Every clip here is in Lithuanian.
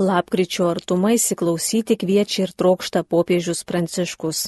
Lapkričio artumai įsiklausyti kviečia ir trokšta popiežius Pranciškus.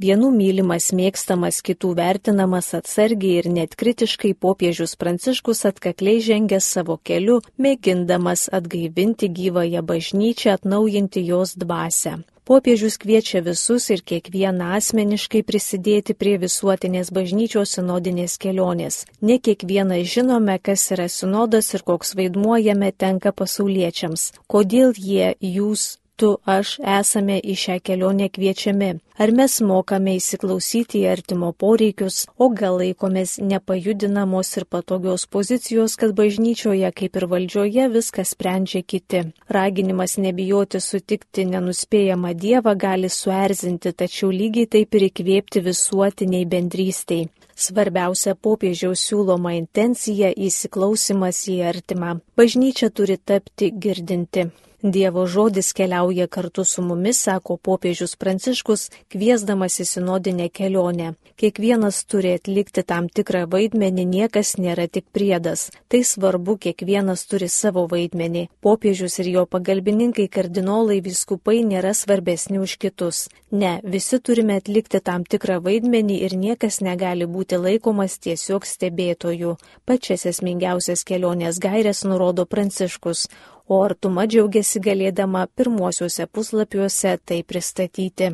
Vienų mylimas, mėgstamas, kitų vertinamas atsargiai ir net kritiškai popiežius Pranciškus atkakliai žengė savo keliu, mėgindamas atgaivinti gyvąją bažnyčią, atnaujinti jos dvasę. Popiežius kviečia visus ir kiekvieną asmeniškai prisidėti prie visuotinės bažnyčios sinodinės kelionės. Ne kiekvieną žinome, kas yra sinodas ir koks vaidmuo jame tenka pasauliečiams. Kodėl jie, jūs, tu, aš esame į šią kelionę kviečiami. Ar mes mokame įsiklausyti į artimo poreikius, o gal laikomės nepajudinamos ir patogios pozicijos, kad bažnyčioje kaip ir valdžioje viskas sprendžia kiti. Raginimas nebijoti sutikti nenuspėjamą Dievą gali suerzinti, tačiau lygiai taip ir įkvėpti visuotiniai bendrystiai. Svarbiausia popiežiaus siūloma intencija - įsiklausimas į artimą. Bažnyčia turi tapti girdinti. Dievo žodis keliauja kartu su mumis, sako popiežius Pranciškus, kviesdamas į sinodinę kelionę. Kiekvienas turi atlikti tam tikrą vaidmenį, niekas nėra tik priedas. Tai svarbu, kiekvienas turi savo vaidmenį. Popiežius ir jo pagalbininkai kardinolai viskupai nėra svarbesni už kitus. Ne, visi turime atlikti tam tikrą vaidmenį ir niekas negali būti laikomas tiesiog stebėtojų. Pačias esmingiausias kelionės gairės nurodo Pranciškus o artuma džiaugiasi galėdama pirmuosiuose puslapiuose tai pristatyti.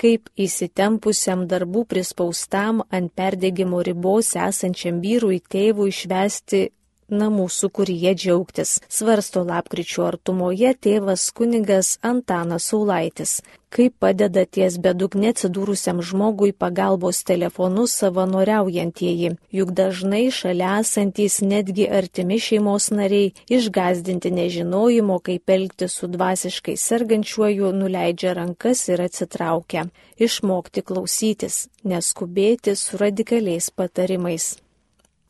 Kaip įsitempusiam darbų prispaustam ant perdėgymo ribos esančiam vyrui tėvui išvesti namų sukūryje džiaugtis, svarsto lapkričio artumoje tėvas kunigas Antanas Saulaitis. Kaip padeda ties bedugne atsidūrusiam žmogui pagalbos telefonu savanoriaujantieji, juk dažnai šalia esantys netgi artimi šeimos nariai išgazdinti nežinojimo, kaip elgti su dvasiškai sergančiuoju, nuleidžia rankas ir atsitraukia. Išmokti klausytis, neskubėti su radikaliais patarimais.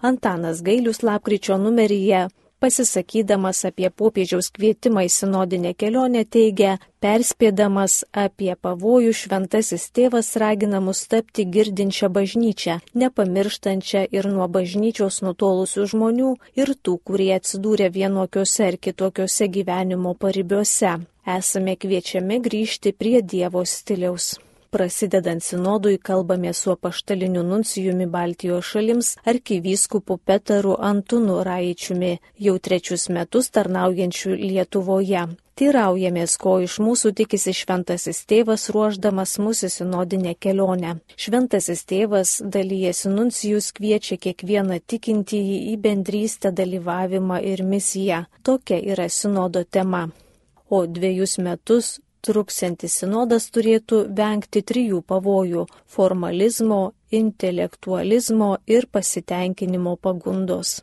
Antanas Gailius lapkričio numeryje, pasisakydamas apie popiežiaus kvietimą į sinodinę kelionę, teigia, perspėdamas apie pavojų šventasis tėvas ragina mus tapti girdinčią bažnyčią, nepamirštančią ir nuo bažnyčios nutolusių žmonių ir tų, kurie atsidūrė vienokiuose ar kitokiuose gyvenimo paribiuose. Esame kviečiami grįžti prie Dievo stiliaus. Prasidedant sinodui kalbame su apaštaliniu nuncijumi Baltijos šalims arkivyskupu Petaru Antunu Raičiumi, jau trečius metus tarnaujančiu Lietuvoje. Tyraujamės, ko iš mūsų tikisi šventasis tėvas ruoždamas mūsų sinodinę kelionę. Šventasis tėvas dalyjasi nuncijus kviečia kiekvieną tikintįjį į bendrystę dalyvavimą ir misiją. Tokia yra sinodo tema. O dviejus metus truksiantis sinodas turėtų vengti trijų pavojų - formalizmo, intelektualizmo ir pasitenkinimo pagundos.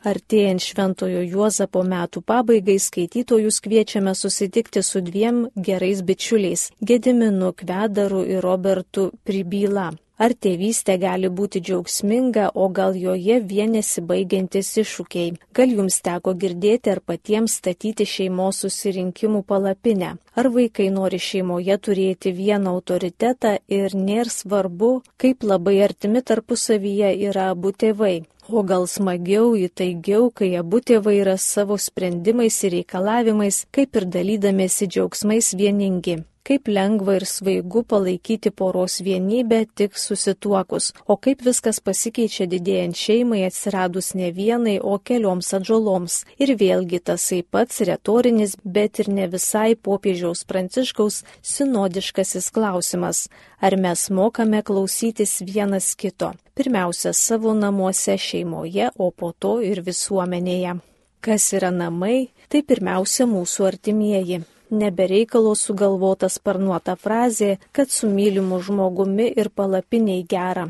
Artėjant Šventojo Juozapo metų pabaigai skaitytojus kviečiame susitikti su dviem gerais bičiuliais - Gediminu Kvedaru ir Robertu Pribyla. Ar tėvystė gali būti džiaugsminga, o gal joje vienėsi baigiantis iššūkiai? Gal jums teko girdėti ar patiems statyti šeimos susirinkimų palapinę? Ar vaikai nori šeimoje turėti vieną autoritetą ir nėra svarbu, kaip labai artimi tarpusavyje yra abu tėvai? O gal smagiau, įtaigiau, kai abu tėvai yra savo sprendimais ir reikalavimais, kaip ir dalydamėsi džiaugsmais vieningi kaip lengva ir svaigu palaikyti poros vienybę tik susituokus, o kaip viskas pasikeičia didėjant šeimai atsiradus ne vienai, o kelioms atžaloms. Ir vėlgi tasai pats retorinis, bet ir ne visai popiežiaus pranciškaus sinodiškasis klausimas - ar mes mokame klausytis vienas kito, pirmiausia savo namuose šeimoje, o po to ir visuomenėje. Kas yra namai, tai pirmiausia mūsų artimieji nebereikalo sugalvota sparnuota frazė, kad su mylimu žmogumi ir palapiniai gera.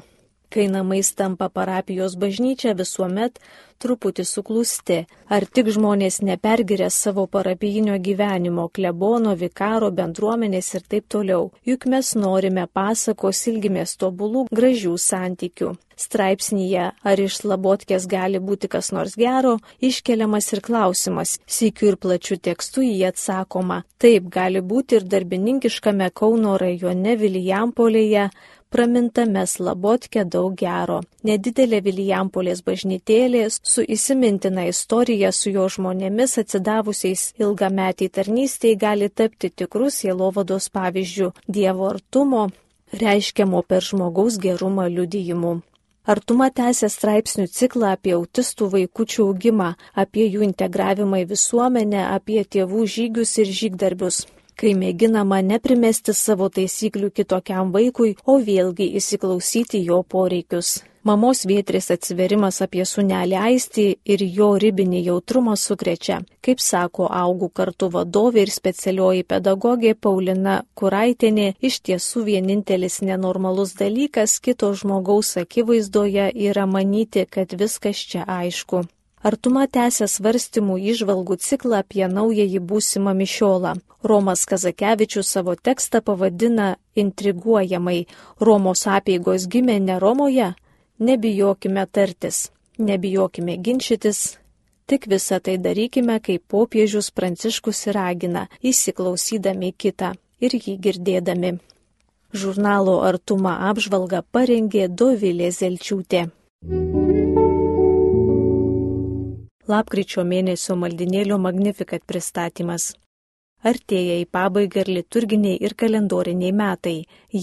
Kai namais tampa parapijos bažnyčia visuomet truputį suklusti, ar tik žmonės nepergiria savo parapijinio gyvenimo, klebono, vikaro, bendruomenės ir taip toliau. Juk mes norime pasakos, ilgimės tobulų, gražių santykių. Straipsnyje, ar iš slabotkės gali būti kas nors gero, iškeliamas ir klausimas. Sykiu ir plačiu tekstu jį atsakoma. Taip gali būti ir darbininkiškame Kauno rajone Vilijampolėje pramintame Slabotke daug gero. Nedidelė Vilijampolės bažnytėlė su įsimintina istorija su jo žmonėmis atsidavusiais ilgametiai tarnystėje gali tapti tikrus jėlovados pavyzdžių Dievo artumo, reiškiamo per žmogaus gerumą liudijimu. Artuma tęsė straipsnių ciklą apie autistų vaikučių augimą, apie jų integravimą į visuomenę, apie tėvų žygius ir žygdarbius kai mėginama neprimesti savo taisyklių kitokiam vaikui, o vėlgi įsiklausyti jo poreikius. Mamos vietrės atsiverimas apie sunelį aistį ir jo ribinį jautrumą sukrečia. Kaip sako augų kartu vadovė ir specialioji pedagogė Paulina Kuraitinė, iš tiesų vienintelis nenormalus dalykas kito žmogaus akivaizdoje yra manyti, kad viskas čia aišku. Artuma tęsė svarstymų išvalgų ciklą apie naująjį būsimą mišiolą. Romas Kazakevičius savo tekstą pavadina intriguojamai Romos apėgos gimė ne Romoje, nebijokime tartis, nebijokime ginčytis, tik visą tai darykime, kaip popiežius Pranciškus ragina, įsiklausydami kitą ir jį girdėdami. Žurnalo Artuma apžvalgą parengė Dovilė Zelčiūtė. Lapkričio mėnesio maldinėlio Magnificat pristatymas. Artėja į pabaigą ir liturginiai ir kalendoriniai metai.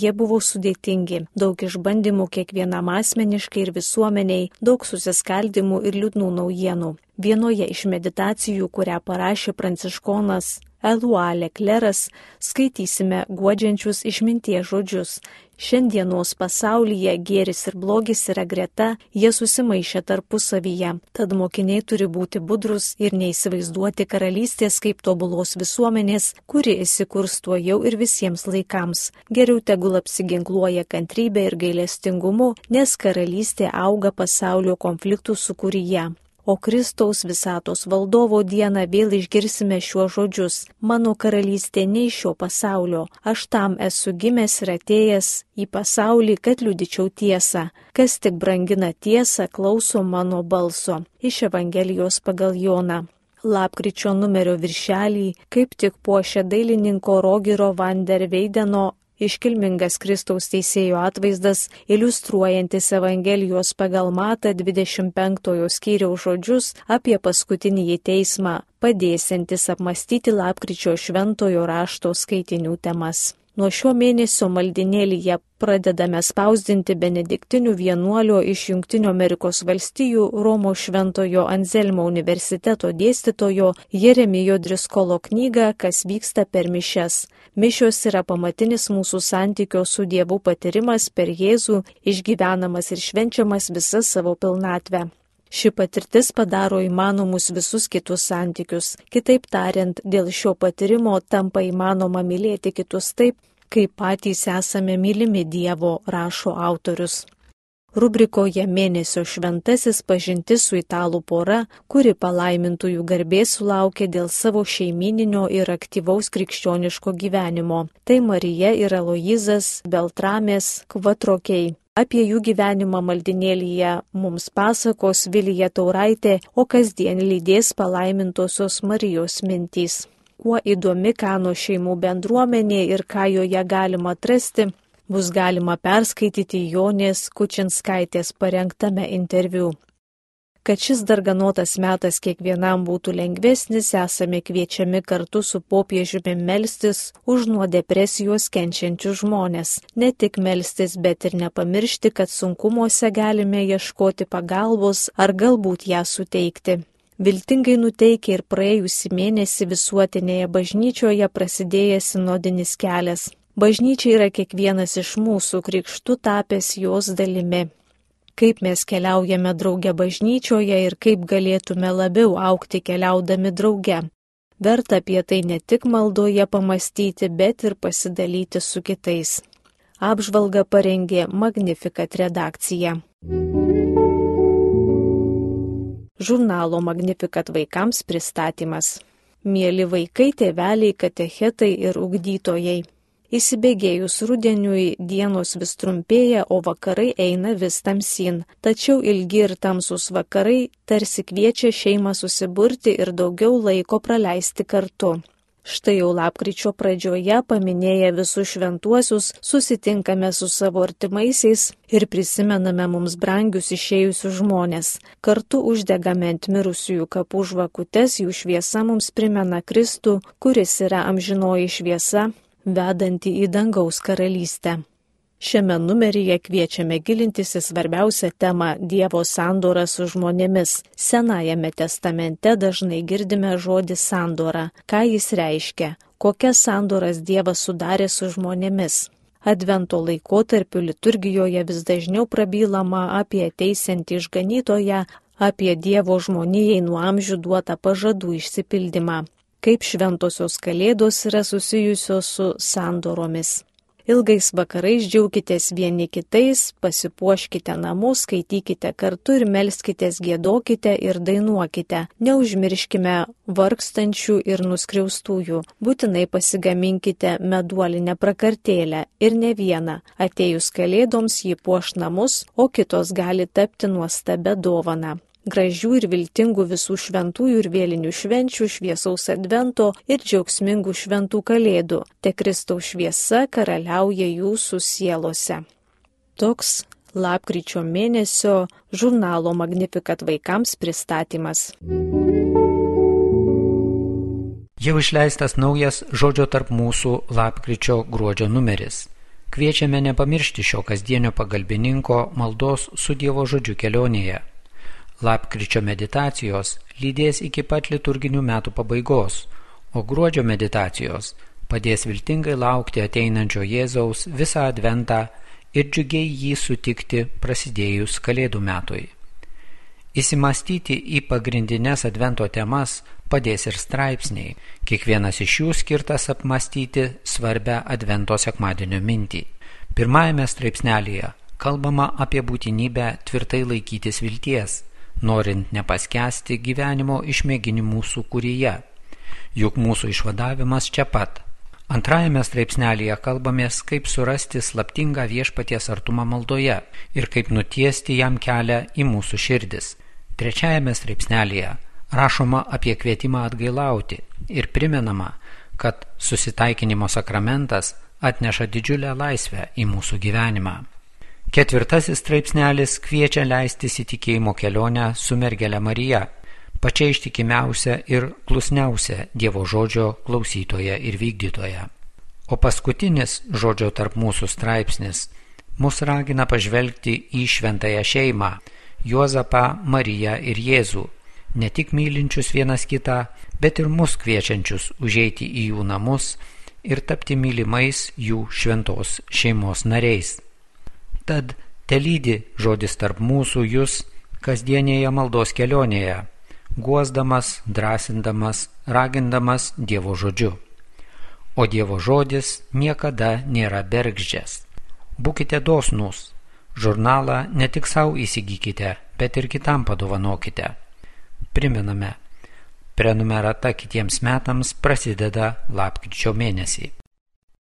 Jie buvo sudėtingi, daug išbandymų kiekvienam asmeniškai ir visuomeniai, daug susiskaldimų ir liūdnų naujienų. Vienoje iš meditacijų, kurią parašė pranciškonas Elualė Kleras, skaitysime guodžiančius išminties žodžius. Šiandienos pasaulyje gėris ir blogis yra greta, jie susimaišė tarpusavyje, tad mokiniai turi būti budrus ir neįsivaizduoti karalystės kaip tobulos visuomenės, kuri įsikurs tuo jau ir visiems laikams. Geriau tegul apsiginkluoja kantrybė ir gailestingumu, nes karalystė auga pasaulio konfliktų sukūryje o Kristaus visatos valdovo dieną vėl išgirsime šiuos žodžius. Mano karalystė ne iš šio pasaulio, aš tam esu gimęs ir atėjęs į pasaulį, kad liudyčiau tiesą. Kas tik brangina tiesą, klauso mano balso. Iš Evangelijos pagal Joną. Lapkričio numerio viršelį kaip tik puošia dailininko Rogiro van der Veideno Iškilmingas Kristaus teisėjo atvaizdas, iliustruojantis Evangelijos pagal matą 25 skyriaus žodžius apie paskutinį teismą, padėsiantis apmastyti lapkričio šventojo rašto skaitinių temas. Nuo šio mėnesio maldinėlyje pradedame spausdinti benediktinių vienuolio iš Junktinio Amerikos valstijų Romo Šventojo Anzelmo universiteto dėstytojo Jeremijo Driskolo knygą Kas vyksta per mišes. Mišios yra pamatinis mūsų santykio su Dievu patyrimas per Jėzų, išgyvenamas ir švenčiamas visą savo pilnatvę. Ši patirtis padaro įmanomus visus kitus santykius. Kitaip tariant, dėl šio patyrimo tampa įmanoma mylėti kitus taip, kaip patys esame mylimi Dievo, rašo autorius. Rubrikoje mėnesio šventasis pažintis su italų pora, kuri palaimintųjų garbės sulaukė dėl savo šeimininio ir aktyvaus krikščioniško gyvenimo. Tai Marija ir Aloizas Beltramės Kvatrokiai. Apie jų gyvenimą maldinėlyje mums pasakos Vilija Tauraitė, o kasdien lydės palaimintosios Marijos mintys. Kuo įdomi Kano šeimų bendruomenė ir ką joje galima atrasti, bus galima perskaityti Jonės Kučinskaitės parengtame interviu. Kad šis darganotas metas kiekvienam būtų lengvesnis, esame kviečiami kartu su popiežiumi melstis už nuo depresijos kenčiančius žmonės. Ne tik melstis, bet ir nepamiršti, kad sunkumuose galime ieškoti pagalbos ar galbūt ją suteikti. Viltingai nuteikia ir praėjusį mėnesį visuotinėje bažnyčioje prasidėjęs sinodinis kelias. Bažnyčia yra kiekvienas iš mūsų krikštų tapęs jos dalimi. Kaip mes keliaujame drauge bažnyčioje ir kaip galėtume labiau aukti keliaudami drauge. Verta apie tai ne tik maldoje pamastyti, bet ir pasidalyti su kitais. Apžvalga parengė Magnificat redakcija. Žurnalo Magnificat vaikams pristatymas. Mėly vaikai, tėveliai, katechetai ir ugdytojai. Įsibėgėjus rudeniui dienos vis trumpėja, o vakarai eina vis tamsin. Tačiau ilgi ir tamsus vakarai tarsi kviečia šeimą susiburti ir daugiau laiko praleisti kartu. Štai jau lapkričio pradžioje paminėję visus šventuosius, susitinkame su savo artimaisiais ir prisimename mums brangius išėjusius žmonės. Kartu uždegame ant mirusiųjų kapų žvakutes, jų šviesa mums primena Kristų, kuris yra amžinoji šviesa, vedanti į dangaus karalystę. Šiame numeryje kviečiame gilintis į svarbiausią temą - Dievo sandorą su žmonėmis. Senajame testamente dažnai girdime žodį sandora. Ką jis reiškia? Kokias sandoras Dievas sudarė su žmonėmis? Advento laikotarpiu liturgijoje vis dažniau prabylama apie teisiantį išganytoją, apie Dievo žmonijai nuo amžių duotą pažadų išsipildymą. Kaip šventosios kalėdos yra susijusios su sandoromis. Ilgais vakarais džiaukitės vieni kitais, pasipuoškite namus, skaitykite kartu ir melskitės, gėdokite ir dainuokite. Neužmirškime vargstančių ir nuskriaustųjų. Būtinai pasigaminkite meduolinę prakartėlę ir ne vieną. Atėjus kalėdoms jį puoš namus, o kitos gali tapti nuostabę dovaną gražių ir viltingų visų šventųjų ir vėlinių švenčių, šviesaus advento ir džiaugsmingų šventų kalėdų. Te Kristaus šviesa karaliauja jūsų sielose. Toks lapkričio mėnesio žurnalo Magnificat vaikams pristatymas. Jau išleistas naujas žodžio tarp mūsų lapkričio gruodžio numeris. Kviečiame nepamiršti šio kasdienio pagalbininko maldos su Dievo žodžiu kelionėje. Lapkričio meditacijos lydės iki pat liturginių metų pabaigos, o gruodžio meditacijos padės viltingai laukti ateinančio Jėzaus visą adventą ir džiugiai jį sutikti prasidėjus Kalėdų metui. Įsimastyti į pagrindinės advento temas padės ir straipsniai, kiekvienas iš jų skirtas apmastyti svarbę advento sekmadienio mintį. Pirmajame straipsnelėje kalbama apie būtinybę tvirtai laikytis vilties norint nepaskesti gyvenimo išmėginimų sukūryje. Juk mūsų išvadavimas čia pat. Antrajame straipsnelėje kalbamės, kaip surasti slaptingą viešpaties artumą maldoje ir kaip nutiesti jam kelią į mūsų širdis. Trečiajame straipsnelėje rašoma apie kvietimą atgailauti ir primenama, kad susitaikinimo sakramentas atneša didžiulę laisvę į mūsų gyvenimą. Ketvirtasis straipsnelis kviečia leistis į tikėjimo kelionę su mergelė Marija, pačia ištikimiausia ir klusniausia Dievo žodžio klausytoja ir vykdytoja. O paskutinis žodžio tarp mūsų straipsnis mus ragina pažvelgti į šventąją šeimą - Juozapą, Mariją ir Jėzų, ne tik mylinčius vienas kitą, bet ir mus kviečiančius užeiti į jų namus ir tapti mylimais jų šventos šeimos nariais. Tad telydi žodis tarp mūsų jūs kasdienėje maldos kelionėje, guosdamas, drąsindamas, ragindamas Dievo žodžiu. O Dievo žodis niekada nėra bergždžias. Būkite dosnūs. Žurnalą ne tik savo įsigykite, bet ir kitam padovanokite. Priminame, prenumerata kitiems metams prasideda lapkričio mėnesį.